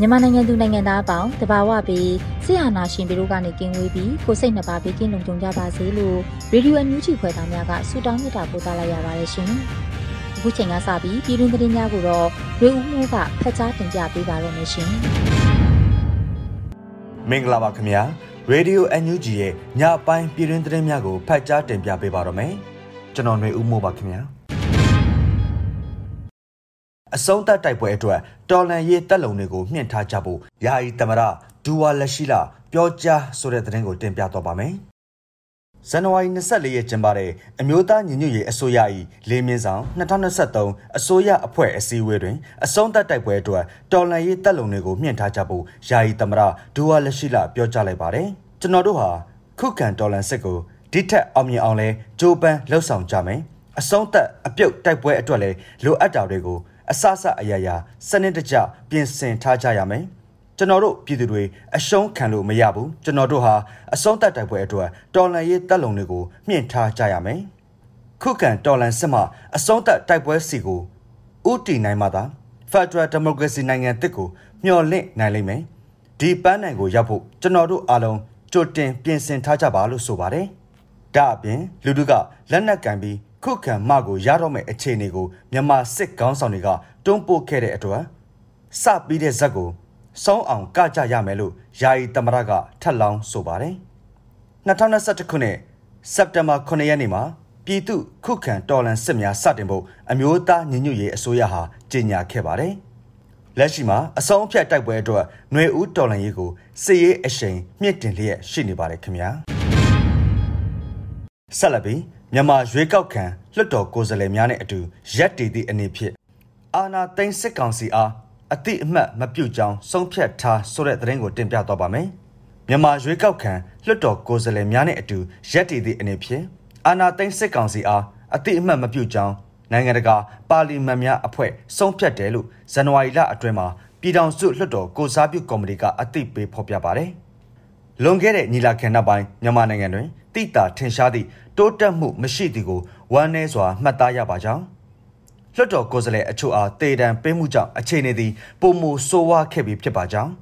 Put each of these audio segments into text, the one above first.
မြန်မာနိုင်ငံသူနိုင်ငံသားအပေါင်းတဘာဝပြီးဆရာနာရှင်တို့ကနေကင်းဝေးပြီးကိုစိတ်နှပါဘေးကင်းလုံခြုံကြပါစေလို့ရေဒီယိုအန်ယူဂျီခွဲသားများကဆုတောင်းမေတ္တာပို့သလိုက်ရပါတယ်ရှင်။အခုချိန်ကစပြီးပြည်တွင်းသတင်းများကိုတော့ရေဦးမှုကဖတ်ကြားတင်ပြပေးပါရမရှင်။မင်္ဂလာပါခင်ဗျာ။ရေဒီယိုအန်ယူဂျီရဲ့ညပိုင်းပြည်တွင်းသတင်းများကိုဖတ်ကြားတင်ပြပေးပါရမယ်။ကျွန်တော်ຫນွေဦးမှုပါခင်ဗျာ။ အဆုံးသတ်တိုက်ပွဲအတွက်တော်လန်ရေးတက်လုံတွေကိုမြင့်ထားကြဖို့ယာယီသမရဒူဝါလက်ရှိလာပြောကြားဆိုတဲ့သတင်းကိုတင်ပြတော့ပါမယ်။ဇန်နဝါရီ24ရက်ကျင်းပတဲ့အမျိုးသားညီညွတ်ရေးအစိုးရ၏လေးမြင်းဆောင်2023အစိုးရအဖွဲ့အစည်းအဝေးတွင်အဆုံးသတ်တိုက်ပွဲအတွက်တော်လန်ရေးတက်လုံတွေကိုမြင့်ထားကြဖို့ယာယီသမရဒူဝါလက်ရှိလာပြောကြားလိုက်ပါတယ်။ကျွန်တော်တို့ဟာခုခံတော်လန်စစ်ကိုဒီထက်အောင်မြင်အောင်လဲကြိုးပမ်းလှုပ်ဆောင်ကြမယ်။အဆုံးသက်အပြုတ်တိုက်ပွဲအတွက်လည်းလိုအပ်တာတွေကို အစစအရာရာစနစ်တကျပြင်ဆင်ထားကြရမယ်ကျွန်တော်တို့ပြည်သူတွေအရှုံးခံလို့မရဘူးကျွန်တော်တို့ဟာအဆုံးသတ်တိုက်ပွဲအတွက်တော်လန်ရေးတပ်လုံတွေကိုမြင့်ထားကြရမယ်ခုခံတော်လန်စစ်မှအဆုံးသတ်တိုက်ပွဲစီကိုဥတီနိုင်မှသာ Federal Democracy နိုင်ငံတစ်ကိုမျှော်လင့်နိုင်လိမ့်မယ်ဒီပန်းနိုင်ကိုရောက်ဖို့ကျွန်တော်တို့အားလုံးကြိုတင်ပြင်ဆင်ထားကြပါလို့ဆိုပါတယ်ဒါအပြင်လူတို့ကလက်နက်ကင်ပြီး ခုခံမကိုရတော့မယ့်အခြေအနေကိုမြန်မာစစ်ကောင်းဆောင်တွေကတွန်းပို့ခဲ့တဲ့အတွက်စပြီးတဲ့ဇက်ကိုစောင်းအောင်ကကြရမယ်လို့ယာယီတမရကထပ်လောင်းဆိုပါတယ်2021ခုနှစ်စက်တင်ဘာ9ရက်နေ့မှာပြည်သူခုခံတော်လှန်စစ်များစတင်ဖို့အမျိုးသားညီညွတ်ရေးအစိုးရဟာကြေညာခဲ့ပါတယ်လက်ရှိမှာအဆုံးအဖြတ်တိုက်ပွဲအတွက်ຫນွေဦးတော်လှန်ရေးကိုစစ်ရေးအရှိန်မြင့်တင်လျက်ရှိနေပါတယ်ခင်ဗျာဆက်လက်ပြီး မြန်မာရွေးကောက်ခံလွှတ်တော်ကိုယ်စားလှယ်များနဲ့အတူရက်တည်သည့်အနေဖြင့်အာနာသိန်းစစ်ကောင်စီအားအတိအမှတ်မပြုတ်ကြောင်းဆုံးဖြတ်ထားဆိုတဲ့သတင်းကိုတင်ပြသွားပါမယ်။မြန်မာရွေးကောက်ခံလွှတ်တော်ကိုယ်စားလှယ်များနဲ့အတူရက်တည်သည့်အနေဖြင့်အာနာသိန်းစစ်ကောင်စီအားအတိအမှတ်မပြုတ်ကြောင်းနိုင်ငံတကာပါလီမန်များအဖွဲ့ဆုံးဖြတ်တယ်လို့ဇန်နဝါရီလအတွင်းမှာပြည်ထောင်စုလွှတ်တော်ကိုစားပြုကော်မတီကအသိပေးဖော်ပြပါတယ်။လွန်ခဲ့တဲ့ညီလာခံနောက်ပိုင်းမြန်မာနိုင်ငံတွင် တိတာထင်ရှားသည့်တိုးတက်မှုမရှိသည်ကိုဝမ်းနည်းစွာမှတ်သားရပါကြောင်းလွှတ်တော်ကိုယ်စားလှယ်အချို့အားတေတံပေးမှုကြောင့်အခြေအနေသည်ပုံမဆိုးဝါးခဲ့ပြီးဖြစ်ပါကြောင်း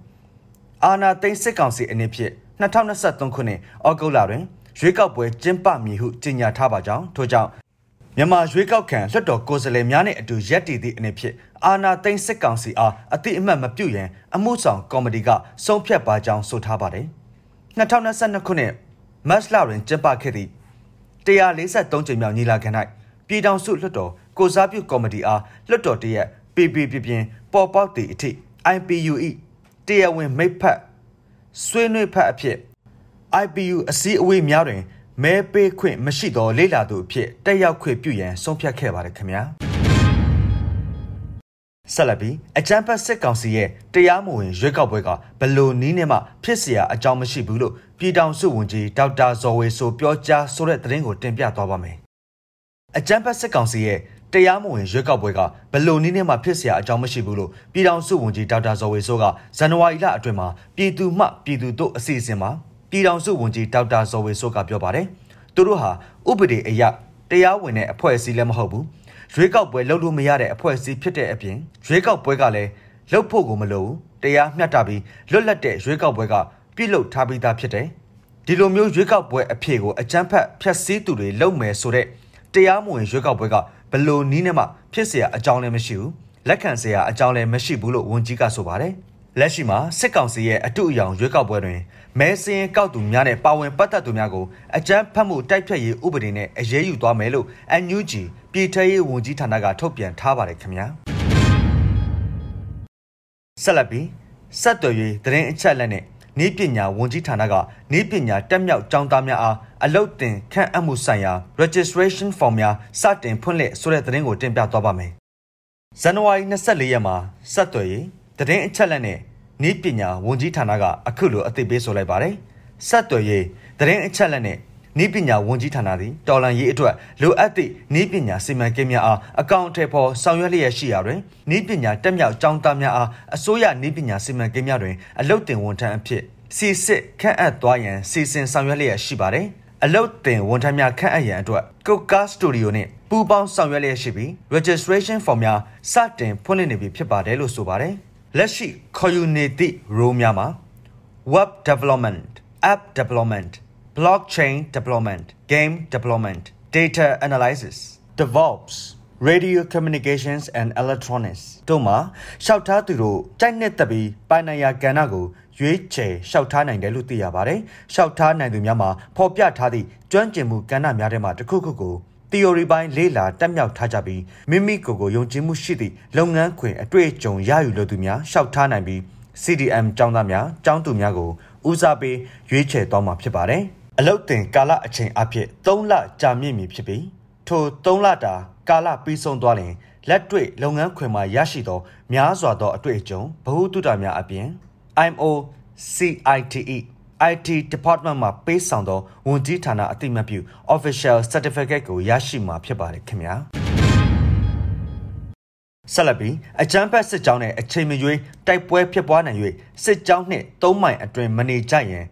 အာနာသိန်းစစ်ကောင်စီအနေဖြင့်2023ခုနှစ်ဩဂုတ်လတွင်ရွေးကောက်ပွဲကျင်းပမည်ဟုကြေညာထားပါကြောင်းထို့ကြောင့်မြန်မာရွေးကောက်ခံလွှတ်တော်ကိုယ်စားလှယ်များနှင့်အတူရက်တည်သည့်အနေဖြင့်အာနာသိန်းစစ်ကောင်စီအားအတိအမှတ်မပြုရန်အမှုဆောင်ကော်မတီကဆုံးဖြတ်ပါကြောင်းဆိုထားပါတယ်2022ခုနှစ် မတ်လတွင်ကျင်းပခဲ့သည့်143ကြိမ်မြောက်ညီလာခံ၌ပြည်ထောင်စုလွှတ်တော်ကိုစားပြုကော်မတီအားလွှတ်တော်တရက်ပေပေပြပြင်းပေါ်ပေါက်သည့်အထိ IPU ၏တရားဝင်မိတ်ဖက်ဆွေးနွေးဖက်အဖြစ် IPU အစည်းအဝေးများတွင်မဲပေးခွင့်မရှိသောလေလာသူအဖြစ်တက်ရောက်ခွင့်ပြုရန်ဆုံးဖြတ်ခဲ့ပါတယ်ခင်ဗျာဆက်လက်ပြီးအကြံဖတ်စစ်ကောင်စီရဲ့တရားမဝင်ရွေးကောက်ပွဲကဘလို့နီးနဲ့မှဖြစ်เสียအကြောင်းမရှိဘူးလို့ ပြည်ထောင်စုဝန်ကြီးဒေါက်တာဇော်ဝေဆိုပြောကြားဆိုတဲ့သတင်းကိုတင်ပြသွားပါမယ်။အကြံဖတ်စစ်ကောင်စီရဲ့တရားမဝင်ရွေးကောက်ပွဲကဘလို့နည်းနဲ့မှဖြစ်เสียအကြောင်းမရှိဘူးလို့ပြည်ထောင်စုဝန်ကြီးဒေါက်တာဇော်ဝေဆိုးကဇန်နဝါရီလအတွင်းမှာပြည်သူမှပြည်သူတို့အစီအစဉ်မှာပြည်ထောင်စုဝန်ကြီးဒေါက်တာဇော်ဝေဆိုးကပြောပါတယ်။သူတို့ဟာဥပဒေအရတရားဝင်တဲ့အဖွဲ့အစည်းလည်းမဟုတ်ဘူး။ရွေးကောက်ပွဲလုပ်လို့မရတဲ့အဖွဲ့အစည်းဖြစ်တဲ့အပြင်ရွေးကောက်ပွဲကလည်းလှုပ်ဖို့ကိုမလိုဘူး။တရားမျှတပြီးလွတ်လပ်တဲ့ရွေးကောက်ပွဲက ပြုလုပ်ထားပြီးသားဖြစ်တယ်။ဒီလိုမျိုးရွေးကောက်ပွဲအဖြေကိုအကြမ်းဖက်ဖျက်ဆီးသူတွေလုပ်မယ်ဆိုတဲ့ တရားမဝင်ရွေးကောက်ပွဲကဘလို့နီးနဲ့မှဖြစ်เสียအကြောင်းလည်းမရှိဘူးလက်ခံเสียအကြောင်းလည်းမရှိဘူးလို့ဝန်ကြီးကဆိုပါတယ်လက်ရှိမှာစစ်ကောင်စီရဲ့အတုအယောင်ရွေးကောက်ပွဲတွင်မဲစင်းကောက်သူများနဲ့ပါဝင်ပတ်သက်သူများကိုအကြမ်းဖက်မှုတိုက်ဖျက်ရေးဥပဒေနဲ့အရေးယူသွားမယ်လို့ NUG ပြည်ထရေးဝန်ကြီးဌာနကထုတ်ပြန်ထားပါတယ်ခင်ဗျာဆက်လက်ပြီးဆက်သွယ်ရေးသတင်းအချက်အလက်နဲ့ နေပညာဝန်ကြီးဌာနကနေပညာတက်မြောက်ကျောင်းသားများအားအလုတ်တင်ခန့်အပ်မှုဆိုင်ရာ registration form များစတင်ဖွင့်လှစ်ဆိုတဲ့သတင်းကိုတင်ပြသွားပါမယ်။ဇန်နဝါရီ24ရက်မှာဆက်သွယ်ရေးသတင်းအချက်အလက်နဲ့နေပညာဝန်ကြီးဌာနကအခုလိုအသိပေးဆိုလိုက်ပါတယ်။ဆက်သွယ်ရေးသတင်းအချက်အလက်နဲ့ နီးပညာဝန်ကြီးဌာနသည်တော်လန်ရေးအတွက်လိုအပ်သည့်နီးပညာစီမံကိန်းများအားအကောင့်ထဲပေါ်ဆောင်ရွက်လျက်ရှိရာတွင်နီးပညာတက်မြောက်ကျောင်းသားများအားအစိုးရနီးပညာစီမံကိန်းများတွင်အလုတ်တင်ဝန်ထမ်းအဖြစ်စီစစ်ခန့်အပ်သွားရန်စီစဉ်ဆောင်ရွက်လျက်ရှိပါတယ်။အလုတ်တင်ဝန်ထမ်းများခန့်အပ်ရန်အတွက်ကုတ်ကားစတူဒီယိုနှင့်ပူးပေါင်းဆောင်ရွက်လျက်ရှိပြီး registration form များစတင်ဖွင့်လှစ်နေပြီဖြစ်ပါတယ်လို့ဆိုပါတယ်။လက်ရှိခေါ်ယူနေသည့် role များမှာ web development app development blockchain development, game development, data analysis, DevOps, radio communications and electronics တို့မှာရှောက်ထားသူတို့ကြိုက်နှစ်သက်ပြီးပိုင်နိုင်ရာကဏ္ဍကိုရွေးချယ်ရှောက်ထားနိုင်တယ်လို့သိရပါတယ်။ရှောက်ထားနိုင်သူများမှာဖော်ပြထားသည့်ကျွမ်းကျင်မှုကဏ္ဍများထဲမှာတစ်ခုခုကို theory ပိုင်းလေးလာတက်မြောက်ထားကြပြီးမိမိကိုယ်ကိုယုံကြည်မှုရှိသည့်လုပ်ငန်းခွင်အတွေ့အကြုံရယူလိုသူများရှောက်ထားနိုင်ပြီး CDM ကျောင်းသားများကျောင်းသူများကိုဦးစားပေးရွေးချယ်သွားမှာဖြစ်ပါတယ်။ အလုတ်တင်ကာလအချိန်အဖြစ်3လကြာမြင့်မည်ဖြစ်ပြီးထို3လတာကာလပြီးဆုံးသွားရင်လက်တွေ့လုပ်ငန်းခွင်မှာရရှိသောများစွာသောအတွေ့အကြုံဗဟုသုတများအပြင် IMO CITE IT department မှာပေးဆောင်သောဝန်ကြီးဌာနအသိမှတ်ပြု official certificate ကိုရရှိမှာဖြစ်ပါတယ်ခင်ဗျာဆက်လက်ပြီးအချမ်းဖက်စစ်ကြောင်းနဲ့အချိန်မရွေးတိုက်ပွဲဖြစ်ပွားနိုင်၍စစ်ကြောင်းနှင့်၃မိုင်အတွင်မနေကြရင်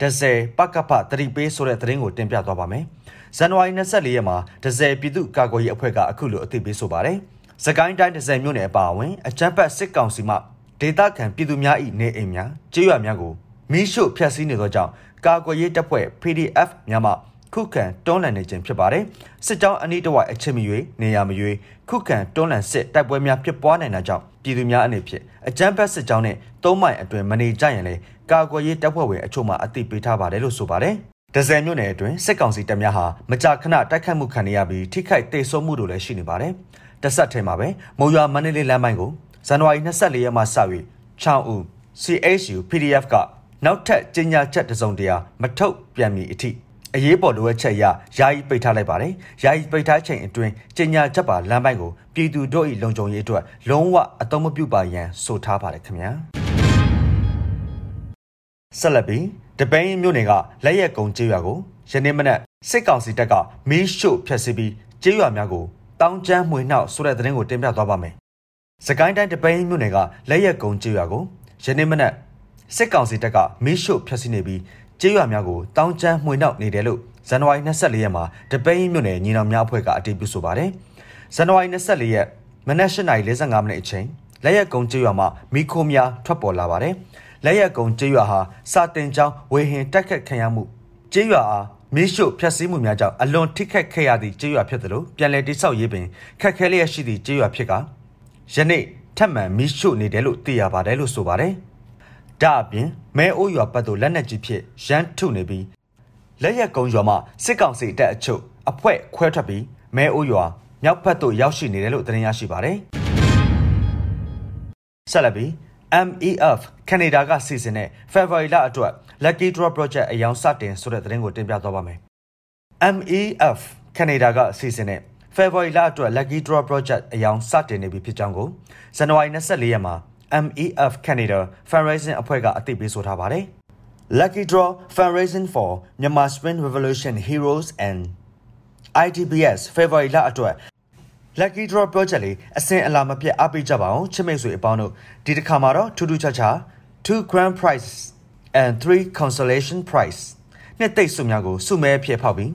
ဒဇယ်ပကပတတိပေးဆိုတဲ့သတင်းကိုတင်ပြသွားပါမယ်။ဇန်နဝါရီ24ရက်မှာဒဇယ်ပြည်သူ့ကာကွယ်ရေးအဖွဲ့ကအခုလိုအသိပေးဆိုပါတယ်။စကိုင်းတိုင်းဒဇယ်မြို့နယ်အပါအဝင်အကြမ်းဖက်စစ်ကောင်စီမှဒေသခံပြည်သူများ၏နေအိမ်များကျေးရွာများကိုမိရှုဖျက်ဆီးနေသောကြောင့်ကာကွယ်ရေးတပ်ဖွဲ့ PDF များမှ ခုခံတွန်းလှန်နေခြင်းဖြစ်ပါတယ်။စစ်ကြောင်းအနီးတစ်ဝိုက်အချက်မရွေနေရမရွေခုခံတွန်းလှန်စစ်တိုက်ပွဲများဖြစ်ပွားနိုင်တာကြောင့်ပြည်သူများအနေဖြင့်အကြမ်းဖက်စစ်ကြောင်းနဲ့သုံးမိုင်အတွင်မနေကြရင်လေကာကွယ်ရေးတပ်ဖွဲ့ဝင်အချို့မှအသိပေးထားပါတယ်လို့ဆိုပါတယ်။ဒဇယ်မြို့နယ်အတွင်းစစ်ကောင်စီတပ်များဟာမကြာခဏတိုက်ခတ်မှုခံရပြီးထိခိုက်ဒေဆုံးမှုတို့လည်းရှိနေပါတယ်။တဆက်ထဲမှာပဲမုံရွာမန္တလေးလမ်းပိုင်းကိုဇန်နဝါရီ24ရက်မှစ၍ချောင်းဦး CHU PDF ကနောက်ထပ်ကြေညာချက်တစုံတရာမထုတ်ပြန်မီအထိ အရေးပေါ်လိုအပ်ချက်အရယာယီပိတ်ထားလိုက်ပါတယ်။ယာယီပိတ်ထားချိန်အတွင်းကြေညာချက်ပါလမ်းပိုင်းကိုပြည်သူတို့၏လုံခြုံရေးအတွက်လုံးဝအသုံးမပြုပါရန်ဆိုထားပါတယ်ခင်ဗျာ။ဆက်လက်ပြီးတပိန်းမြို့နယ်ကလက်ရက်ကုံကျေးရွာကိုယနေ့မနက်စစ်ကောင်စီတပ်ကမီးရှို့ဖျက်ဆီးပြီးကျေးရွာများကိုတောင်းကျမ်းမှွေနှောက်ဆိုတဲ့သတင်းကိုတင်ပြသွားပါမယ်။စကိုင်းတိုင်းတပိန်းမြို့နယ်ကလက်ရက်ကုံကျေးရွာကိုယနေ့မနက်စစ်ကောင်စီတပ်ကမီးရှို့ဖျက်ဆီးနေပြီး ကျေးရွာများကိုတောင်းကျမ်းမှွေနှောက်နေတယ်လို့ဇန်နဝါရီ24ရက်မှာတပိန်းမြို့နယ်ညီနောင်များအဖွဲ့ကအတည်ပြုဆိုပါတယ်။ဇန်နဝါရီ24ရက်မနက်8:45မိနစ်အချိန်လက်ရက်ကုံကျေးရွာမှာမီးခိုးများထွက်ပေါ်လာပါတယ်။လက်ရက်ကုံကျေးရွာဟာစာတင်ကျောင်းဝေဟင်တက်ခတ်ခံရမှုကျေးရွာအားမီးရှို့ဖျက်ဆီးမှုများကြောင့်အလွန်ထိခိုက်ခဲ့ရသည့်ကျေးရွာဖြစ်သလိုပြန်လည်တိစောက်ရေးပင်ခက်ခဲလျက်ရှိသည့်ကျေးရွာဖြစ်ကယနေ့ထပ်မံမီးရှို့နေတယ်လို့သိရပါတယ်လို့ဆိုပါတယ်။ ဒါအပြင်မဲအိုးရွာပတ်သို့လက်နက်ကြီးဖြင့်ရန်ထုနေပြီးလက်ရက်ကုံရွာမှာစစ်ကောင်စီတပ်အချို့အဖွဲ့ခွဲထွက်ပြီးမဲအိုးရွာမြောက်ဘက်သို့ရောက်ရှိနေတယ်လို့သတင်းရရှိပါတယ်။ဆက်လက်ပြီး MEF ကနေဒါကစီစဉ်တဲ့ February လအတွက် Lucky Draw Project အယောင်စတင်ဆိုတဲ့သတင်းကိုတင်ပြသွားပါမယ်။ MEF ကနေဒါကစီစဉ်တဲ့ February လအတွက် Lucky Draw Project အယောင်စတင်နေပြီဖြစ်ကြောင်းကိုဇန်နဝါရီ24ရက်မှာ MEF Canada Fundraising အဖွဲ့ကအသိပေးဆိုထားပါတယ်။ Lucky Draw Fundraising for Myanmar Spring Revolution Heroes and ITBS February လအတွက် Lucky Draw Project လေးအစင်အလာမပြတ်အားပေးကြပါအောင်ချစ်မိတ်ဆွေအပေါင်းတို့ဒီတစ်ခါမှာတော့ထူးထူးခြားခြား2 grand prize and 3 consolation prize နှစ်သိပ်စုများကိုစုမဲဖြစ်ဖောက်ပြီး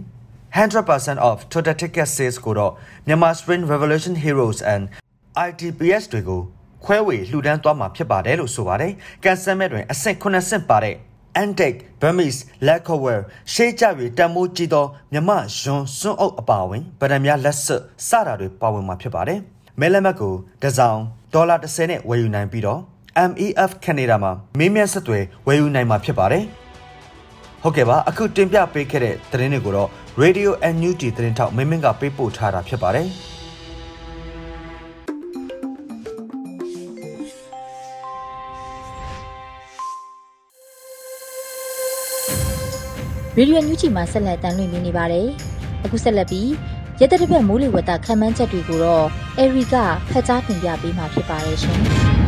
100% off total ticket sales ကိုတော့မြန်မာ Spring Revolution Heroes and ITPS တွေကို ခွဲဝေလှူဒန်းသွားမှာဖြစ်ပါတယ်လို့ဆိုပါတယ်။ကန်ဆယ်မဲ့တွင်အဆင့်9ဆင့်ပါတဲ့ Antic Burmese Lacquerware ရှေးကြပြီတန်မိုးကြီးသောမြမယွန်းစွန်းအုပ်အပါဝင်ဗဒံများလက်စွပ်စတာတွေပါဝင်မှာဖြစ်ပါတယ်။မဲလက်မတ်ကိုတစောင်းဒေါ်လာ30နဲ့ဝယ်ယူနိုင်ပြီးတော့ MEF Canada မှာမင်းမြတ်ဆက်သွယ်ဝယ်ယူနိုင်မှာဖြစ်ပါတယ်။ဟုတ်ကဲ့ပါအခုတင်ပြပေးခဲ့တဲ့သတင်းတွေကိုတော့ Radio NUG သတင်းထောက်မင်းမင်းကပေးပို့ထားတာဖြစ်ပါတယ်။ ရေဒီယိုညူချီမှာဆက်လက်တမ်းလွှင့်နေပါတယ်။အခုဆက်လက်ပြီးရတတပတ်မိုးလေဝသခံမှန်းချက်တွေကိုတော့အေရီကဖတ်ကြားတင်ပြပေးမှာဖြစ်ပါတယ်ရှင်။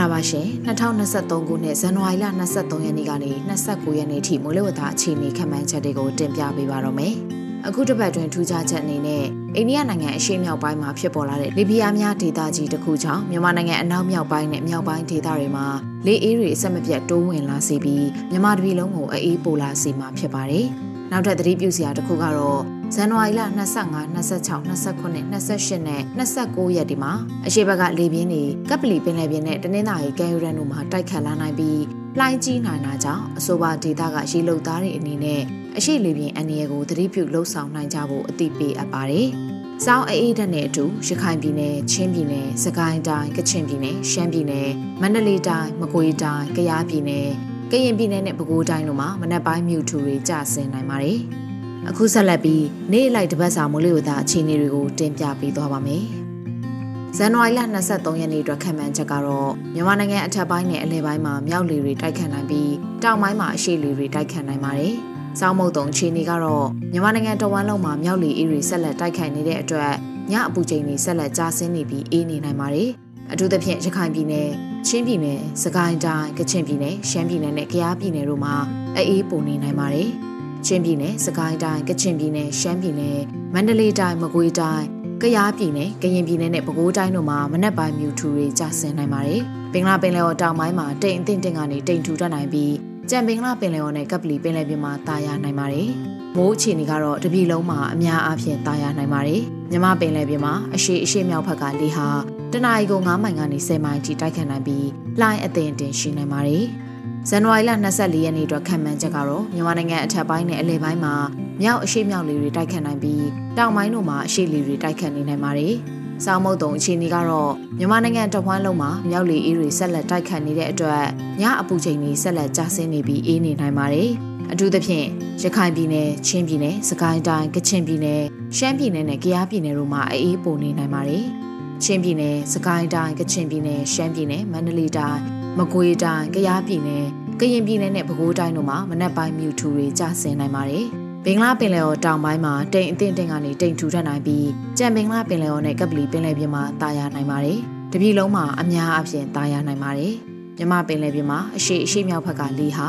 လာပါရှင်2023ခုနှစ်ဇန်နဝါရီလ23ရက်နေ့ကနေ29ရက်နေ့ထိမိုးလေဝသအခြေအနေခန့်မှန်းချက်တွေကိုတင်ပြပေးပါတော့မယ်။အခုတစ်ပတ်တွင်ထူးခြားချက်အနေနဲ့ အိန္ဒိယနိုင်ငံအရှေ့မြောက်ပိုင်းမှာဖြစ်ပေါ်လာတဲ့လေပြင်းအားများဒေသကြီးတစ်ခုကြောင့်မြန်မာနိုင်ငံအနောက်မြောက်ပိုင်းနဲ့မြောက်ပိုင်းဒေသတွေမှာလေအေးတွေအဆက်မပြတ်တိုးဝင်လာစေပြီးမြန်မာတပြည်လုံးကိုအေးပိုလာစေမှာဖြစ်ပါတယ်။နောက်ထပ်သတိပြုစရာတစ်ခုကတော့ဇန်နဝါရီလ25 26 29 28နဲ့29ရက်ဒီမှာအရှိဘက်ကလေပြင်းတွေကပ်ပလီပင်လယ်ပြင်နဲ့တနင်္သာရီကမ်းရိုးတန်းတို့မှာတိုက်ခတ်လာနိုင်ပြီးလှိုင်းကြီးနိုင်တာကြောင့်အဆိုပါဒေသကရေလုံသားတွေအနေနဲ့ အရှိလေပြင်းအန္တရာယ်ကိုသတိပြုလှုပ်ဆောင်နိုင်ကြဖို့အသိပေးအပ်ပါတယ်။စောင်းအေးဓာတ်နဲ့အတူရခိုင်ပြည်နယ်၊ချင်းပြည်နယ်၊စကိုင်းတိုင်း၊ကချင်ပြည်နယ်၊ရှမ်းပြည်နယ်၊မန္တလေးတိုင်း၊မကွေးတိုင်း၊ကယားပြည်နယ်၊ကရင်ပြည်နယ်နဲ့ပဲခူးတိုင်းတို့မှာမနက်ပိုင်းမြူထူတွေကျဆင်းနိုင်ပါတယ်။အခုဆက်လက်ပြီးနေ့လိုက်တပတ်စာမိုးလေဝသအခြေအနေတွေကိုတင်ပြပေးသွားပါမယ်။ဇန်နဝါရီလ23ရက်နေ့အတွက်ခံမှန်းချက်ကတော့မြန်မာနိုင်ငံအထက်ပိုင်းနဲ့အလယ်ပိုင်းမှာမြောက်လေတွေတိုက်ခတ်နိုင်ပြီးတောင်ပိုင်းမှာအရှေ့လေတွေတိုက်ခတ်နိုင်ပါတယ်။ စောင်းမုတ်တုံခြေနေကတော့မြန်မာနိုင်ငံတဝမ်းလုံးမှာမြောက်လီအေးတွေဆက်လက်တိုက်ခိုက်နေတဲ့အတွက်ညအပူချိန်တွေဆက်လက်ကျဆင်းနေပြီးအေးနေနိုင်ပါတယ်။အထူးသဖြင့်ရခိုင်ပြည်နယ်၊ချင်းပြည်နယ်၊စကိုင်းတိုင်း၊ကချင်ပြည်နယ်၊ရှမ်းပြည်နယ်နဲ့ကယားပြည်နယ်တို့မှာအေးပုံနေနိုင်ပါတယ်။ချင်းပြည်နယ်၊စကိုင်းတိုင်း၊ကချင်ပြည်နယ်၊ရှမ်းပြည်နယ်၊မန္တလေးတိုင်း၊မကွေးတိုင်း၊ကယားပြည်နယ်၊ကရင်ပြည်နယ်နဲ့ပဲခူးတိုင်းတို့မှာမနက်ပိုင်းမြူထူတွေကျဆင်းနိုင်ပါတယ်။ပင်လပင်လယ်ော်တောင်ပိုင်းမှာတိမ်အထင်တင်ကနေတိမ်ထူတတ်နိုင်ပြီး ကြံပင်ကလပင်လယ်ော်နဲ့ကပ်ပလီပင်လယ်ပြင်မှာတာယာနိုင်ပါတယ်။မိုးအခြေအနေကတော့တပြည်လုံးမှာအများအားဖြင့်တာယာနိုင်ပါတယ်။မြမပင်လယ်ပြင်မှာအရှိအရှိမြောက်ဘက်ကလေဟာတနအီကို9မိုင်ကနေ10မိုင်ထိတိုက်ခတ်နိုင်ပြီးလှိုင်းအသင်တင်ရှိနိုင်ပါတယ်။ဇန်နဝါရီလ24ရက်နေ့အတွက်ခံမှန်းချက်ကတော့မြန်မာနိုင်ငံအထက်ပိုင်းနဲ့အလယ်ပိုင်းမှာမြောက်အရှိမြောက်လေတွေတိုက်ခတ်နိုင်ပြီးတောင်ပိုင်းတို့မှာအရှိလေတွေတိုက်ခတ်နေနိုင်ပါတယ်။ စောင်းမုတ်တုံအခြေအနေကတော့မြန်မာနိုင်ငံတဝန်းလုံးမှာမြောက်လေအေးတွေဆက်လက်တိုက်ခတ်နေတဲ့အတွက်ညအပူချိန်တွေဆက်လက်ကျဆင်းနေပြီးအေးနေနိုင်ပါတယ်။အထူးသဖြင့်ရခိုင်ပြည်နယ်၊ချင်းပြည်နယ်၊စကိုင်းတိုင်း၊ကချင်ပြည်နယ်၊ရှမ်းပြည်နယ်နဲ့ကယားပြည်နယ်တို့မှာအေးပိုနေနိုင်ပါတယ်။ချင်းပြည်နယ်၊စကိုင်းတိုင်း၊ကချင်ပြည်နယ်၊ရှမ်းပြည်နယ်၊မန္တလေးတိုင်း၊မကွေးတိုင်း၊ကယားပြည်နယ်၊ကရင်ပြည်နယ်နဲ့ပဲခူးတိုင်းတို့မှာမနက်ပိုင်းမြူထူတွေကျဆင်းနိုင်ပါတယ်။ ဘင်္ဂလားပင်လယ်ော်တောင်ပိုင်းမှာတိမ်အထင်တင်ကနေတိမ်ထူထပ်နိုင်ပြီးကြံဘင်္ဂလားပင်လယ်ော်နဲ့ကပလီပင်လယ်ပြင်မှာတာယာနိုင်ပါတယ်။တပြည်လုံးမှာအများအပြားတာယာနိုင်ပါတယ်။မြမပင်လယ်ပြင်မှာအရှိအရှိမြောက်ဘက်ကလေဟာ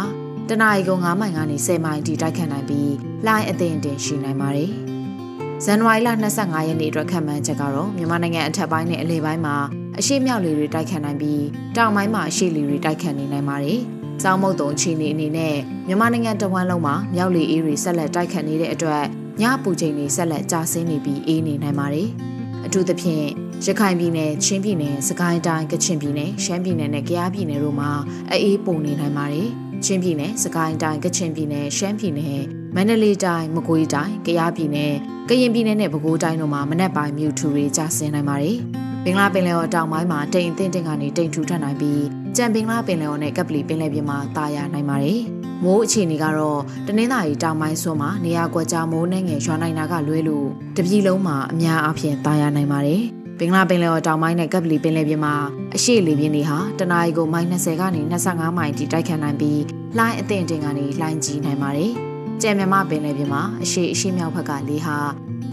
တနအီကု9မိုင်ကနေ10မိုင်ထိတိုက်ခတ်နိုင်ပြီးလှိုင်းအထင်တင်ရှိနိုင်ပါတယ်။ဇန်နဝါရီလ25ရက်နေ့အတွက်ခံမှန်းချက်ကတော့မြန်မာနိုင်ငံအထက်ပိုင်းနဲ့အလယ်ပိုင်းမှာအရှိမြောက်လေတွေတိုက်ခတ်နိုင်ပြီးတောင်ပိုင်းမှာအရှိလေတွေတိုက်ခတ်နေနိုင်ပါတယ်။ စောင်းမုတ်တုံအခြေအနေအနေနဲ့မြန်မာနိုင်ငံတဝန်းလုံးမှာမြောက်လေအေးတွေဆက်လက်တိုက်ခတ်နေတဲ့အတွက်ညပူချိန်တွေဆက်လက်ကျဆင်းနေပြီးအေးနေနိုင်ပါတယ်။အထူးသဖြင့်ရခိုင်ပြည်နယ်၊ချင်းပြည်နယ်၊စကိုင်းတိုင်း၊ကချင်ပြည်နယ်၊ရှမ်းပြည်နယ်နဲ့ကယားပြည်နယ်တို့မှာအေးပုံနေနိုင်ပါတယ်။ချင်းပြည်နယ်၊စကိုင်းတိုင်း၊ကချင်ပြည်နယ်၊ရှမ်းပြည်နယ်၊မန္တလေးတိုင်း၊မကွေးတိုင်း၊ကယားပြည်နယ်၊ကရင်ပြည်နယ်နဲ့ပဲခူးတိုင်းတို့မှာမနက်ပိုင်းမြူထူတွေကျဆင်းနိုင်ပါတယ်။ ဘင်္ဂလားပင်လယ်ော်တောင်ပိုင်းမှာတိမ်အထင်တင်ကနေတိမ်ထူထပ်နိုင်ပြီးကြံပင်လားပင်လယ်ော်နဲ့ကပ်ပလီပင်လယ်ပြင်မှာတာယာနိုင်ပါတယ်။မိုးအခြေအနေကတော့တနင်္သာရီတောင်ပိုင်းစွန်းမှာနေရာကွက်ကြားမိုးနှင်းငယ်ရွာနိုင်တာကလွဲလို့တပြည်လုံးမှာအများအားဖြင့်တာယာနိုင်ပါတယ်။ဘင်္ဂလားပင်လယ်ော်တောင်ပိုင်းနဲ့ကပ်ပလီပင်လယ်ပြင်မှာအရှိလေပြင်းတွေဟာတနအီကိုမိုင်20ကနေ25မိုင်ထိတိုက်ခတ်နိုင်ပြီးလှိုင်းအသင့်တင်ကနေလှိုင်းကြီးနိုင်ပါတယ်။ကြံမြမပင်လယ်ပြင်မှာအရှိအရှိမြောက်ဘက်ကလေဟာ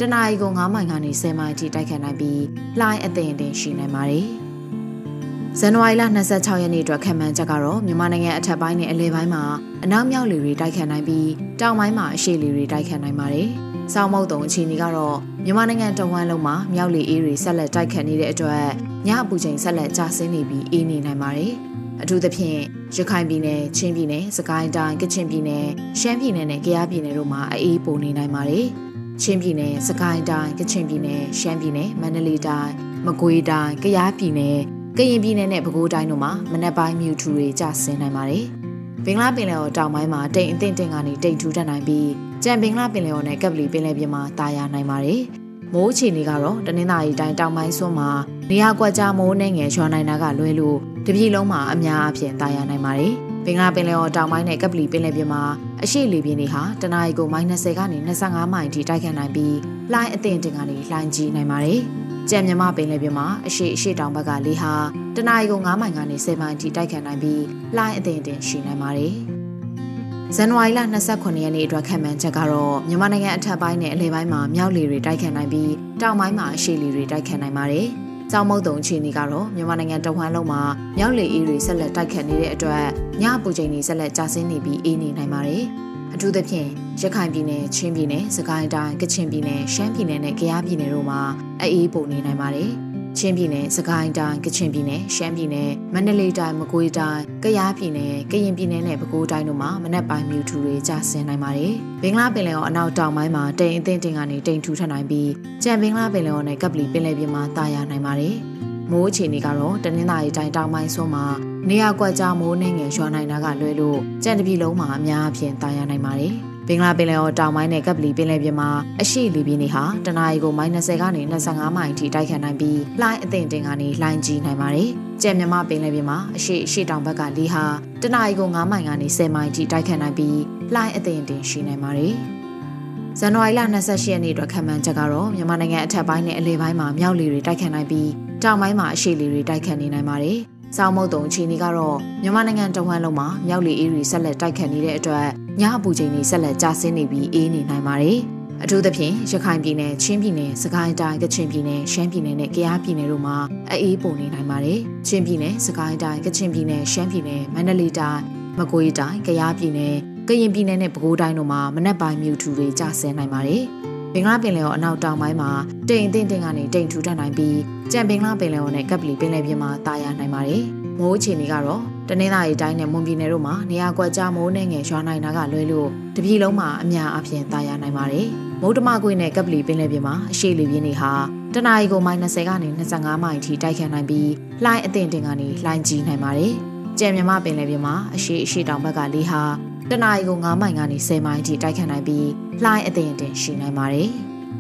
တနအီကို9မိုင်ကနေ10မိုင်ထိတိုက်ခတ်နိုင်ပြီးလှိုင်းအသင့်တင်ရှိနိုင်ပါတယ်။ဇန်နဝါရီလ26ရက်နေ့အတွက်ခံမှန်းချက်ကတော့မြန်မာနိုင်ငံအထက်ပိုင်းနဲ့အလယ်ပိုင်းမှာအနောက်မြောက်လေတွေတိုက်ခတ်နိုင်ပြီးတောင်ပိုင်းမှာအရှေ့လေတွေတိုက်ခတ်နိုင်ပါတယ်။စောင်းမုတ်တုံအခြေအနေကတော့မြန်မာနိုင်ငံတဝန်းလုံးမှာမြောက်လေအေးတွေဆက်လက်တိုက်ခတ်နေတဲ့အတွက်ညအပူချိန်ဆက်လက်ကျဆင်းနေပြီးအေးနေနိုင်ပါတယ်။အထူးသဖြင့်ရခိုင်ပြည်နယ်၊ချင်းပြည်နယ်၊စကိုင်းတိုင်း၊ကချင်ပြည်နယ်၊ရှမ်းပြည်နယ်နဲ့ကယားပြည်နယ်တို့မှာအေးပုံနေနိုင်ပါတယ်။ ချင်းပြည်နယ်၊စကိုင်းတိုင်း၊ကချင်ပြည်နယ်၊ရှမ်းပြည်နယ်၊မန္တလေးတိုင်းမကွေးတိုင်းကယားပြည်နယ်ကရင်ပြည်နယ်နဲ့ပဲခူးတိုင်းတို့မှာမနက်ပိုင်းမြူထူတွေကျဆင်းနိုင်ပါတယ်။ဘင်္ဂလားပင်လယ်ော်တောင်ပိုင်းမှာတိမ်အထင်တင်ကနေတိမ်ထူထပ်နိုင်ပြီးကြံဘင်္ဂလားပင်လယ်ော်နဲ့ကပ်ပလီပင်လယ်ပြင်မှာတာယာနိုင်ပါတယ်။မိုးအခြေအနေကတော့တနင်္သာရီတိုင်းတောင်ပိုင်းစွန်းမှာနေရာကွက်ကြားမိုးနဲ့ငယ်ရွာနိုင်တာကလွဲလို့တပြည်လုံးမှာအများအပြားတာယာနိုင်ပါတယ်။ ဘင်္ဂလားပင်လယ်ော်တောင်ပိုင်းနဲ့ကပ်ပလီပင်လယ်ပြင်မှာအရှိလေပြင်းတွေဟာတနအီကို -30 ကနေ25မိုင်ထိတိုက်ခတ်နိုင်ပြီးလှိုင်းအထင်တင်ကနေလှိုင်းကြီးနိုင်ပါတယ်။ကြံမြမပင်လယ်ပြင်မှာအရှိအရှိတောင်ဘက်ကလေဟာတနအီကို9မိုင်ကနေ10မိုင်ထိတိုက်ခတ်နိုင်ပြီးလှိုင်းအထင်တင်ရှိနိုင်ပါတယ်။ဇန်နဝါရီလ29ရက်နေ့အတွက်ခံမှန်းချက်ကတော့မြန်မာနိုင်ငံအထက်ပိုင်းနဲ့အလယ်ပိုင်းမှာမြောက်လေတွေတိုက်ခတ်နိုင်ပြီးတောင်ပိုင်းမှာအရှိလေတွေတိုက်ခတ်နိုင်ပါတယ်။ ကျောင်းမုတ်တုံအခြေအနေကတော့မြန်မာနိုင်ငံတဝန်းလုံးမှာမြောက်လေအေးတွေဆက်လက်တိုက်ခတ်နေတဲ့အတွက်ညအပူချိန်တွေဆက်လက်ကျဆင်းနေပြီးအေးနေနိုင်ပါတယ်။အထူးသဖြင့်ရခိုင်ပြည်နယ်၊ချင်းပြည်နယ်၊စကိုင်းတိုင်း၊ကချင်ပြည်နယ်၊ရှမ်းပြည်နယ်နဲ့ကယားပြည်နယ်တို့မှာအေးပိုနေနိုင်ပါတယ်။ ချင်းပြည်နယ်၊စကိုင်းတိုင်း၊ကချင်ပြည်နယ်၊ရှမ်းပြည်နယ်၊မန္တလေးတိုင်း၊မကွေးတိုင်း၊ကယားပြည်နယ်၊ကရင်ပြည်နယ်နဲ့ပဲခူးတိုင်းတို့မှာမနက်ပိုင်းမြူထူတွေကျဆင်းနိုင်ပါတယ်။ဘင်္ဂလားပင်လယ်ော်အနောက်တောင်ပိုင်းမှာတိမ်အထင်တင်ကနေတိမ်ထူထပ်နိုင်ပြီးကြံဘင်္ဂလားပင်လယ်ော်နဲ့ကပ်ပလီပင်လယ်ပြင်မှာတာယာနိုင်ပါတယ်။မိုးအခြေအနေကတော့တနင်္သာရီတိုင်းတောင်ပိုင်းစွန်းမှာနေရာကွက်ကြားမိုးနှင်းငယ်ရွာနိုင်တာကလွဲလို့ကြံတပြည်လုံးမှာအများအပြားတာယာနိုင်ပါတယ်။ ဘင်္ဂလားပင်လယ်အော်တောင်ပိုင်းနဲ့ကပ်ပလီပင်လယ်ပြင်မှာအရှိလီပြင်းတွေဟာတနအီကို -30 ကနေ25မိုင်ထိတိုက်ခတ်နိုင်ပြီးလှိုင်းအသင့်တင်ကနေလှိုင်းကြီးနိုင်ပါတယ်။ကြံမြမပင်လယ်ပြင်မှာအရှိအရှိတောင်ဘက်ကလေဟာတနအီကို9မိုင်ကနေ10မိုင်ထိတိုက်ခတ်နိုင်ပြီးလှိုင်းအသင့်တင်ရှိနိုင်ပါတယ်။ဇန်နဝါရီလ28ရက်နေ့အတွက်ခံမှန်းချက်ကတော့မြန်မာနိုင်ငံအထက်ပိုင်းနဲ့အလယ်ပိုင်းမှာမြောက်လေတွေတိုက်ခတ်နိုင်ပြီးတောင်ပိုင်းမှာအရှိလေတွေတိုက်ခတ်နေနိုင်ပါတယ်။ စောင်းမုတ်တုံအခြေအနေကတော့မြန်မာနိုင်ငံတဝန်းလုံးမှာမြောက်လေအေးတွေဆက်လက်တိုက်ခတ်နေတဲ့အတွက်ညအပူချိန်တွေဆက်လက်ကျဆင်းနေပြီးအေးနေနိုင်ပါတယ်။အထူးသဖြင့်ရခိုင်ပြည်နယ်၊ချင်းပြည်နယ်၊စကိုင်းတိုင်း၊ကချင်ပြည်နယ်၊ရှမ်းပြည်နယ်နဲ့ကယားပြည်နယ်တို့မှာအေးပုံနေနိုင်ပါတယ်။ချင်းပြည်နယ်၊စကိုင်းတိုင်း၊ကချင်ပြည်နယ်၊ရှမ်းပြည်နယ်၊မန္တလေးတိုင်း၊မကွေးတိုင်း၊ကယားပြည်နယ်၊ကရင်ပြည်နယ်နဲ့ပဲခူးတိုင်းတို့မှာမနက်ပိုင်းမြူထူတွေကျဆင်းနိုင်ပါတယ်။ ဘင်္ဂလားပင်လယ်ော်အနောက်တောင်ပိုင်းမှာတိမ်အထင်တင်ကနေတိမ်ထူထပ်နိုင်ပြီးကြံဘင်္ဂလားပင်လယ်ော်နဲ့ကပ်ပလီပင်လယ်ပြင်မှာတာယာနိုင်ပါတယ်။မိုးအခြေအနေကတော့တနင်္သာရီတိုင်းနဲ့မွန်ပြည်နယ်တို့မှာနေရာကွက်ကြားမိုးနဲ့ငယ်ရွာနိုင်တာကလွဲလို့တပြည်လုံးမှာအများအပြားတာယာနိုင်ပါတယ်။မိုးတမကွေနဲ့ကပ်ပလီပင်လယ်ပြင်မှာအရှိလေပြင်းတွေဟာတနအီကိုမိုင်20ကနေ25မိုင်ထိတိုက်ခတ်နိုင်ပြီးလှိုင်းအထင်တင်ကနေလှိုင်းကြီးနိုင်ပါတယ်။ကြံမြမပင်လယ်ပြင်မှာအရှိအရှိတောင်ဘက်ကလေဟာ တနအီကို9မိုင်ကနေ10မိုင်ထိတိုက်ခတ်နိုင်ပြီးလှိုင်းအသင်အတင်ရှိနိုင်ပါတယ်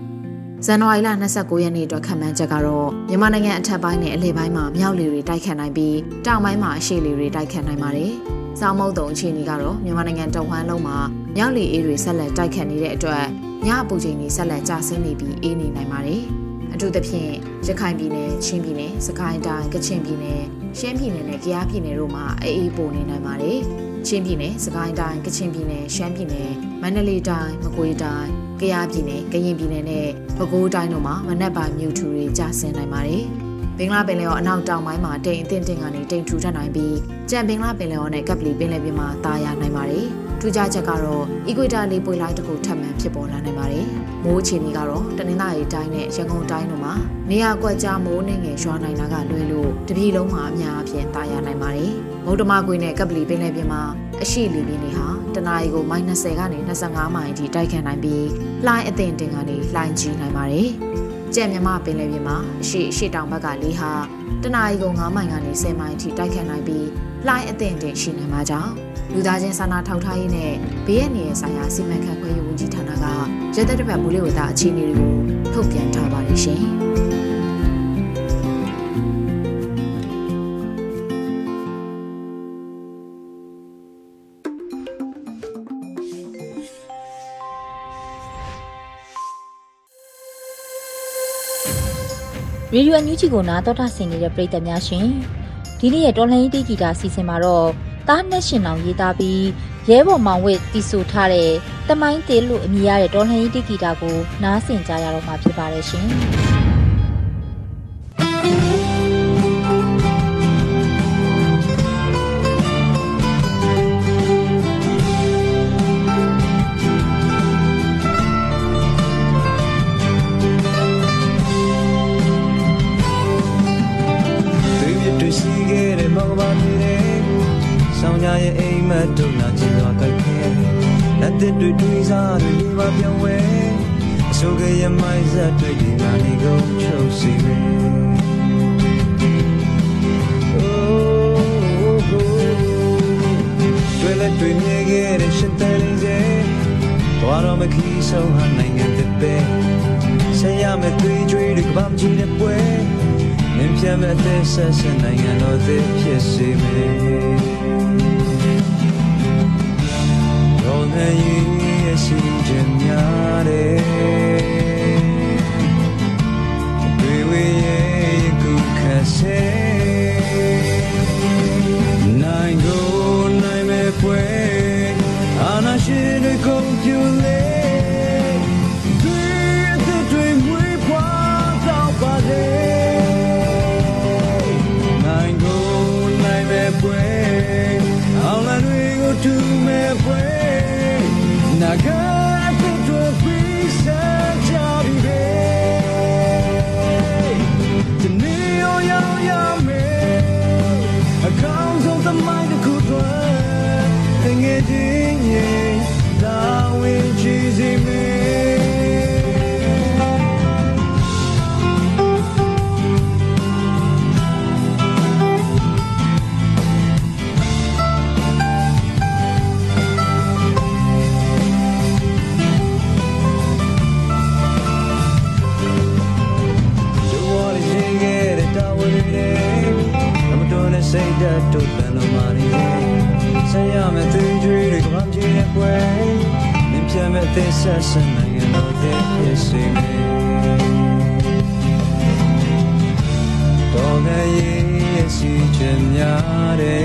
။ဇန်နဝါရီလ29ရက်နေ့အတွက်ခံမှန်းချက်ကတော့မြန်မာနိုင်ငံအထက်ပိုင်းနဲ့အလယ်ပိုင်းမှာမြောက်လေတွေတိုက်ခတ်နိုင်ပြီးတောင်ပိုင်းမှာအရှေ့လေတွေတိုက်ခတ်နိုင်ပါတယ်။စောင်းမုတ်တုံအခြေအနေကတော့မြန်မာနိုင်ငံတဝန်းလုံးမှာမြောက်လေအေးတွေဆက်လက်တိုက်ခတ်နေတဲ့အတွက်ညအပူချိန်တွေဆက်လက်ကျဆင်းနေပြီးအေးနေနိုင်ပါတယ်။အထူးသဖြင့်ရခိုင်ပြည်နယ်၊ချင်းပြည်နယ်၊စကိုင်းတိုင်း၊ကချင်ပြည်နယ်၊ရှမ်းပြည်နယ်နဲ့ကယားပြည်နယ်တို့မှာအေးပိုနေနိုင်ပါတယ်။ ချင်းပြည်နယ်၊စကိုင်းတိုင်း၊ကချင်ပြည်နယ်၊ရှမ်းပြည်နယ်၊မန္တလေးတိုင်း၊မကွေးတိုင်း၊ကယားပြည်နယ်၊ကရင်ပြည်နယ်နဲ့ပဲခူးတိုင်းတို့မှာမနက်ပိုင်းမြူထူတွေကျဆင်းနိုင်ပါတယ်။ဘင်္ဂလားပင်လယ်ော်အနောက်တောင်ပိုင်းမှာတိမ်အထင်တင်ကနေတိမ်ထူထပ်နိုင်ပြီးကြံဘင်္ဂလားပင်လယ်ော်နဲ့ကပ်ပလီပင်လယ်ပြင်မှာတာယာနိုင်ပါတယ်။ ထူးခြားချက်ကတော့အီကွေတာလေပွေလိုက်တစ်ခုထပ်မံဖြစ်ပေါ်လာနိုင်ပါတယ်။မိုးအခြေအနေကတော့တနင်္သာရီတိုင်းနဲ့ရန်ကုန်တိုင်းတို့မှာနေရာကွက်ကြားမိုးနဲ့ငယ်ရွာနိုင်တာကလွဲလို့တပြည်လုံးမှာအများအပြားတာယာနိုင်ပါတယ်။မုတ်တမကွေနဲ့ကပ်ပလီပင်လယ်ပြင်မှာအရှိလီပြင်းတွေဟာတနအီကို -30 ကနေ25မိုင်အထိတိုက်ခတ်နိုင်ပြီးလှိုင်းအသင်တင်ကနေလှိုင်းကြီးနိုင်ပါတယ်။ကြက်မြမပင်လယ်ပြင်မှာအရှိအရှိတောင်ဘက်ကလေဟာတနအီကို9မိုင်ကနေ10မိုင်အထိတိုက်ခတ်နိုင်ပြီး လှိုင်းအသင်တင်ရှိနေမှာကြောင့်လူသားချင်းစာနာထောက်ထားရေးနဲ့ဘေးရန်ရဲ့ဆိုင်ရာစီမံခန့်ခွဲရေးဝန်ကြီးဌာနကရသက်တပတ်ဘူးလေးဝတာအခြေအနေတွေကိုထုတ်ပြန်ထားပါတယ်ရှင်။ရေဒီယိုအန်ယူဂျီကိုနားတော်တာဆင်နေတဲ့ပရိသတ်များရှင် ဒီနေ့ရဲ့တော်လှန်ရေးတေးဂီတာစီစဉ်မှာတော့တားနဲ့ရှင်အောင်ရေးသားပြီးရဲဘော်မောင်ဝစ်တီဆိုထားတဲ့တမိုင်းတေးလို့အမည်ရတဲ့တော်လှန်ရေးတေးဂီတာကိုနားဆင်ကြရတော့မှာဖြစ်ပါတယ်ရှင် ချင်တော့တိုက်ခဲလက်သစ်တွေတွေးစားတွေလေးပါပြောင်းဝဲအစိုးကရမိုင်းဆက်တွေဒီနာနေကုန်ချုပ်စီပဲ Duele tu niegere shentelze Tuaro me kiso han nangen te pe Se llame tu y jui de kbam ji de pue Nim pya me te sa se nangen o te pye si me ကြည့်တဲ့ပွဲမြင်ပြမဲ့အသက်ဆက်ဆက်နိုင်ငံတော်သစ်ဖြစ်စေမယ်ရောနေရဲ့စီခြင်းများတယ်တွေဝေးရဲ့ခုခတ်စေနိုင်ကိုနိုင်မဲ့ပွဲအာနာရှိတွေကိုပြူလေတွေအသက်တွေမွေးဖွားတော့ပါလေနိုင်ကိုနိုင်မဲ့ပွဲအောင်လာတွေကိုတူမဲ့ပွဲ နာဂါ Say I'm a three dream to come to the way Nim pia me te sa sa na ya no te ye sing me To ga ye ye si chen nya de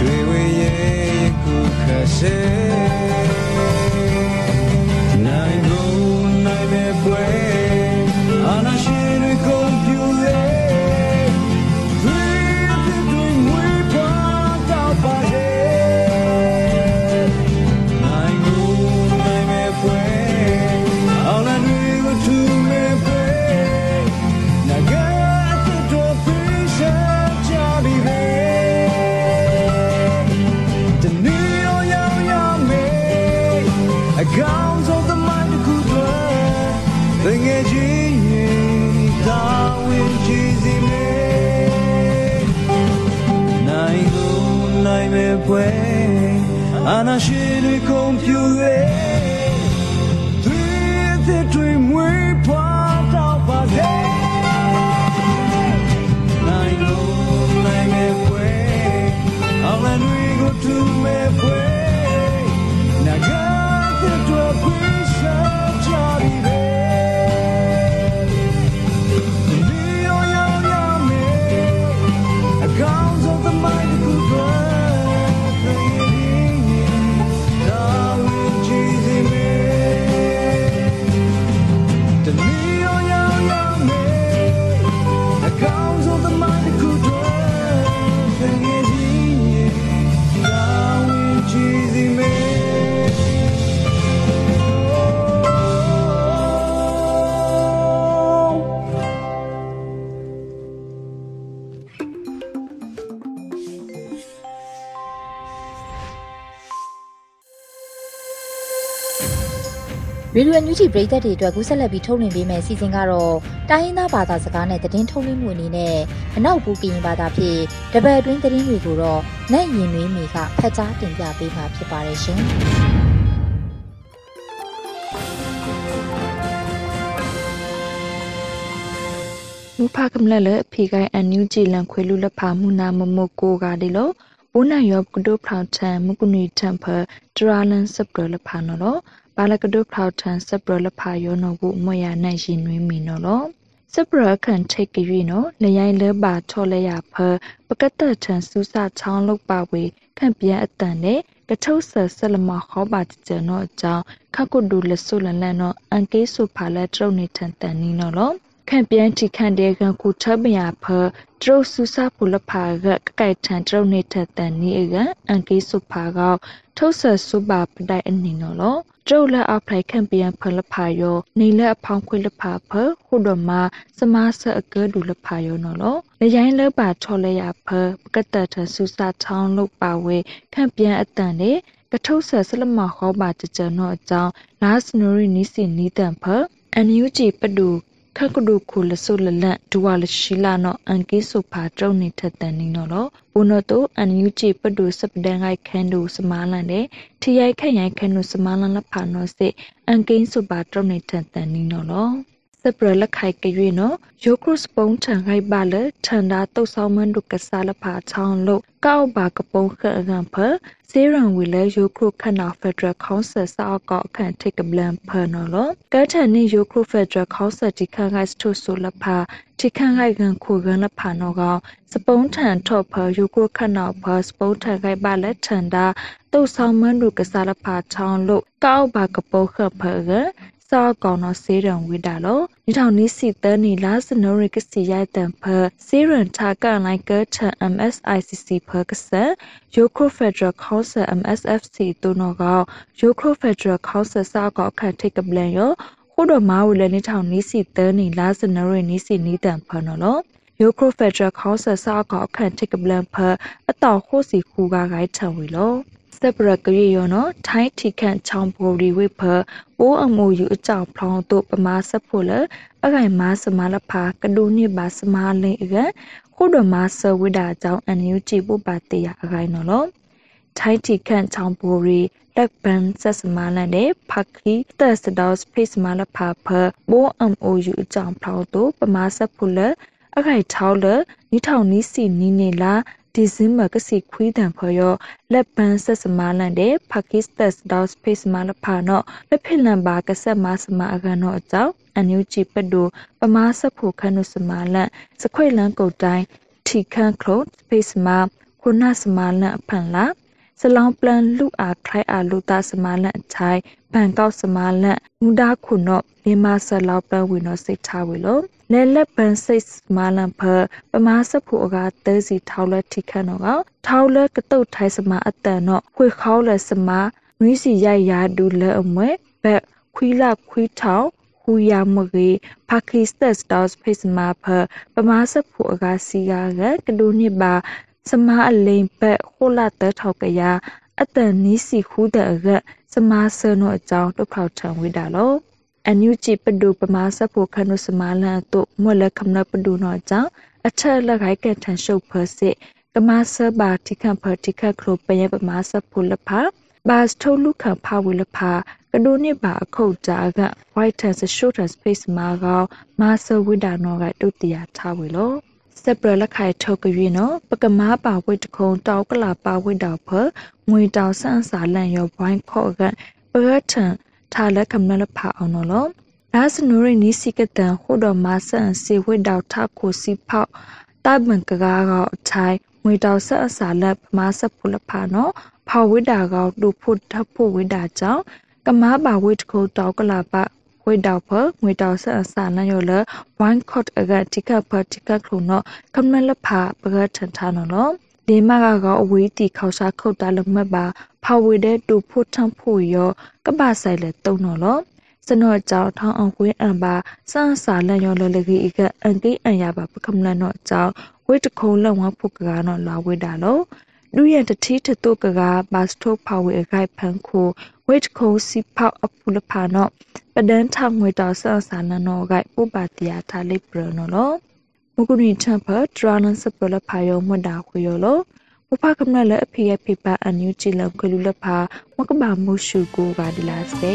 တွေ့ဝေရဲ့ခုခစေ ရေဒီယိုညူဂျီပရိသတ်တွေအတွက်ကူးဆက်လက်ပြီးထုတ်လွှင့်ပေးမယ့်စီစဉ်ကတော့တိုင်းရင်းသားဘာသာစကားနဲ့သတင်းထုတ်လွှင့်မှုအနေနဲ့အနောက်ဘူးကရင်ဘာသာဖြင့်တပတ်အတွင်းသတင်းတွေကိုတော့နိုင်ရင်နွေးမီကဖတ်ကြားတင်ပြပေးမှာဖြစ်ပါတယ်ရှင်။မူဖာကမလလအဖေကိုင်အန်နူဂျီလန်ခွေလူလဖာမူနာမမကိုကဒီလိုဘိုးနိုင်ယောကဒိုဖလောက်ထန်မကုနီတမ်ဖာဒရာလန်ဆပ်ပရလဖာနော် ဘာလကဒိုဖလောက်ထန်ဆပ်ပရလဖာယောနော်ဘူးမွေရနိုင်ရှင်နွေးမီနော်စပရခန်ထိတ်ကြွေနော်လရိုင်းလဲပါထော်လဲရဖပကတ်တထန်စူးစချောင်းလောက်ပါဝေခန့်ပြန်အတန်နဲ့ကထုတ်ဆဆလမခေါပါတကြနော်အကြောင်းခကုဒူလဆုလန်လန်နော်အန်ကေးဆုဖာလက်တုံနေထန်တန်နီနော်လောခန့်ပြန်တီခန့်တဲ့ကကုထမယာဖတရုတ်ဆူစာပူလ ဖာကကကိုက်ထန်တရုတ်နေထန်တန်နီအကအန်ကေးဆုဖာကောက်ထုတ်ဆဆုပါပတိုင်အနင်းနော်လောကျုပ်လက်အဖိုင်ခန့်ပြန်ဖလဖာယောနေလက်အဖောင်းခွေလဖာဖခုဒမစမဆအကဲဒူလဖာယောနော်လောလရိုင်းလပါချော်လဲရဖပကတတဆူစာချောင်းလုပါဝဲခန့်ပြန်အတန်လေကထုတ်ဆဆလမခေါပါတကြနော်အကြောင်းလာစနိုရီနီစီနီတန်ဖအန်ယူဂျီပဒူ ခက်ကဒုခုလဆုလလန့်ဒူဝါလရှိလာနော်အန်ကိဆုဖာတုံနေထက်တန်နေနော်လို့ဘုနတိုအန်ယူချီပဒုစပဒန်ဂိုက်ခန်ဒုစမာလန်တဲ့ထရိုက်ခန့်ရိုက်ခန်ဒုစမာလန်လဖာနော်စစ်အန်ကိဆုပါတုံနေထက်တန်နေနော်လို့စ ပရလက်ခိုက်ကြွေနော်ယိုခရုစပုံးထန်ခိုက်ပါလေထန်တာတုတ်ဆောင်မန်ဒုကစားလဖာချောင်းလို့ကောက်ပါကပုံခအကံဖစေရန်ဝီလဲယိုခရုခနာဖက်ဒရယ်ကောင်ဆယ်စာကောက်အခန့်ထိတ်ကပလန်ဖနော်လို့ကဲထန်နေယိုခရုဖက်ဒရယ်ကောင်ဆယ်ဒီခန့်ခိုက်စထုဆိုလဖာဒီခန့်ခိုက်ကန်ခုကန်လဖာနော်ကောင်စပုံးထန်ထော့ဖယိုခရုခနာဖစပုံးထန်ခိုက်ပါလေထန်တာတုတ်ဆောင်မန်ဒုကစားလဖာချောင်းလို့ကောက်ပါကပုံခဖက စာကောင်တော့စေရန်ဝိတာလို့ဒီထောင်နီးစီတန်းနီလာစနိုရကစီရိုက်တန်ဖစေရန်ထာကန်လိုက်ကထ MSICC ဖကဆန်ယိုခရိုဖက်ဒရယ်ကောင်ဆယ် MSFC တူနော်ကယိုခရိုဖက်ဒရယ်ကောင်ဆယ်စာကောက်ခတ်ထိတ်ကပလန်ရောခုတော်မာဝီလည်းနေထောင်နီးစီတန်းနီလာစနိုရနီးစီနီးတန်ဖနော်လို့ယိုခရိုဖက်ဒရယ်ကောင်ဆယ်စာကောက်ခတ်ထိတ်ကပလန်ဖအတော်ခိုးစီခူကဂိုင်းထံဝီလို့ စပရကရီယောနော်ထိုင်းတီခန့်ချောင်းပိုရီဝိဖပိုးအမိုယူအကြောင်းဖောင်းတို့ပမာဆက်ဖို့လအခိုင်မာစမလဖာကဒူနိဘာစမာလိအကခုဒမဆဝိဒါကြောင့်အန်ယူကြည့်ဖို့ပါတေရအခိုင်နော်လို့ထိုင်းတီခန့်ချောင်းပိုရီလက်ပန်ဆက်စမာလန်တဲ့ဖခီတက်စဒေါစဖေးစမာလဖာဖပိုးအမိုယူအကြောင်းဖောင်းတို့ပမာဆက်ဖို့လအခိုင်ထောက်လနီထောင်နီးစီနီနေလာ ဒီဇင်ဘာကစီခွေးတံဖော်ရောလက်ပန်းဆက်စမာလန်တဲ့ပါကစ္စတက်ဒေါ့စဖေးစမာလဖာနော်လက်ဖိလန်ဘာကဆက်မစမာအကန်တော့အကြောင်းအန်ယူချီပဒိုပမာဆက်ဖို့ခန့်နုစမာလန်စခွေလန်ကုတ်တိုင်းထီခန့်ခလုတ်ဖေးစမာခုနစမာလန်အဖန်လာ စလောင်းပလန်လူအားခိုင်အားလူသားစမာလန်အချိုင်ဘန်ကောက်စမာလန်မူဒါခုနော့နေမဆလောက်ပန်ဝီနောစိတ်ထားဝီလို့လဲလက်ပန်စိတ်မာလန်ဖပမာစဖို့အကတဲစီထောက်လက်ထိခန့်တော့ကထောက်လက်ကတုတ်ထိုင်စမာအတန်တော့ခွေခေါလက်စမာနွီးစီရိုက်ရာဒူလဲအမွဲဘက်ခွီလာခွီထောက်ဟူယာမဂေပါကစ္စတက်စတောက်ဖေးစမာဖပမာစဖို့အကစီကကဒူနိဘာ စမာအလိန်ဘက်ခိုလာတဲထောက်ကရအတန်နီးစီခူးတဲ့အကစမာဆနောအကြောင်းတုတ်ခေါထံဝိတာလို့အန်ယူဂျီပဒူပမာစဖို့ခနုစမာလန်တုမွက်လက်ခမနပဒူနော်ကြောင့်အထက်လက်ခိုက်ကထန်ရှုပ်ဖစစ်ကမဆဘာတိခန့်ဖတိခခလိုပယပမာစဖို့လဖာဘာစထုလူခဖာဝလဖာကဒိုနိဘာအခုတ်တာက white has a short space မှာကောမာဆဝိဒါနောကတုတရာထားဝေလို့ စပရလက်ခိုင်ထုတ်ကြွေနော်ပကမားပါဝိတခုံတောက်ကလာပါဝိတောက်ဖငွေတောင်ဆန့်စာလန့်ရောဘိုင်းခော့ကပရထန်ထာလက်ခမနလဖာအောင်နော်လောဒါစနူရိနီစီကတန်ဟိုတော်မာဆန်စီဝိတောက်ထကိုစီဖောက်တဘန်ကကားကအထိုင်ငွေတောက်ဆက်အစာလက်မာဆက်ဖုလဖာနော်ဖောက်ဝိတာကောတူဖို့ထဖို့ဝိတာကြောင့်ကမားပါဝိတခုတောက်ကလာပါ ဝိတောက်ဖငွေတောက်ဆက်အစာနယောလဝိုင်းခော့အကတိကဖတိကခုနော်ကမလဖာပကထန်ထာနော်ဒီမကကအဝေးတီခေါရှာခုတ်တာလမတ်ပါဖဝေတဲ့တူဖို့ထန့်ဖို့ရောကပဆိုင်လေတုံနော်လောစနော့ကြောင့်ထောင်းအောင်ဝင်းအံပါစန်းစာလန်ရောလလကြီးကအန်ကိအန်ရပါပကမလနော့ကြောင့်ဝိတခုံးလောက်ဝဖို့ကကားနော်လာဝိတာလော လူရတတိထတုကကားဘတ်စတိုဖာဝေအခိုက်ဖန်ခိုဝိတခုံးစီဖောက်အပူလဖာနော်ပဒန်းထောင်ငွေတော်ဆန်းစာနနောဂိုက်ပုပ္ပတရာထားလိပရနော်လောမကုနီချမ်ဖဒရာလန်စပလဖာယောမဒါခွေယောလောမဖကမနလအဖေအဖေပါအန်ယူချီလကလူလဖာမကဘာမုရှုကိုကဒီလာစေ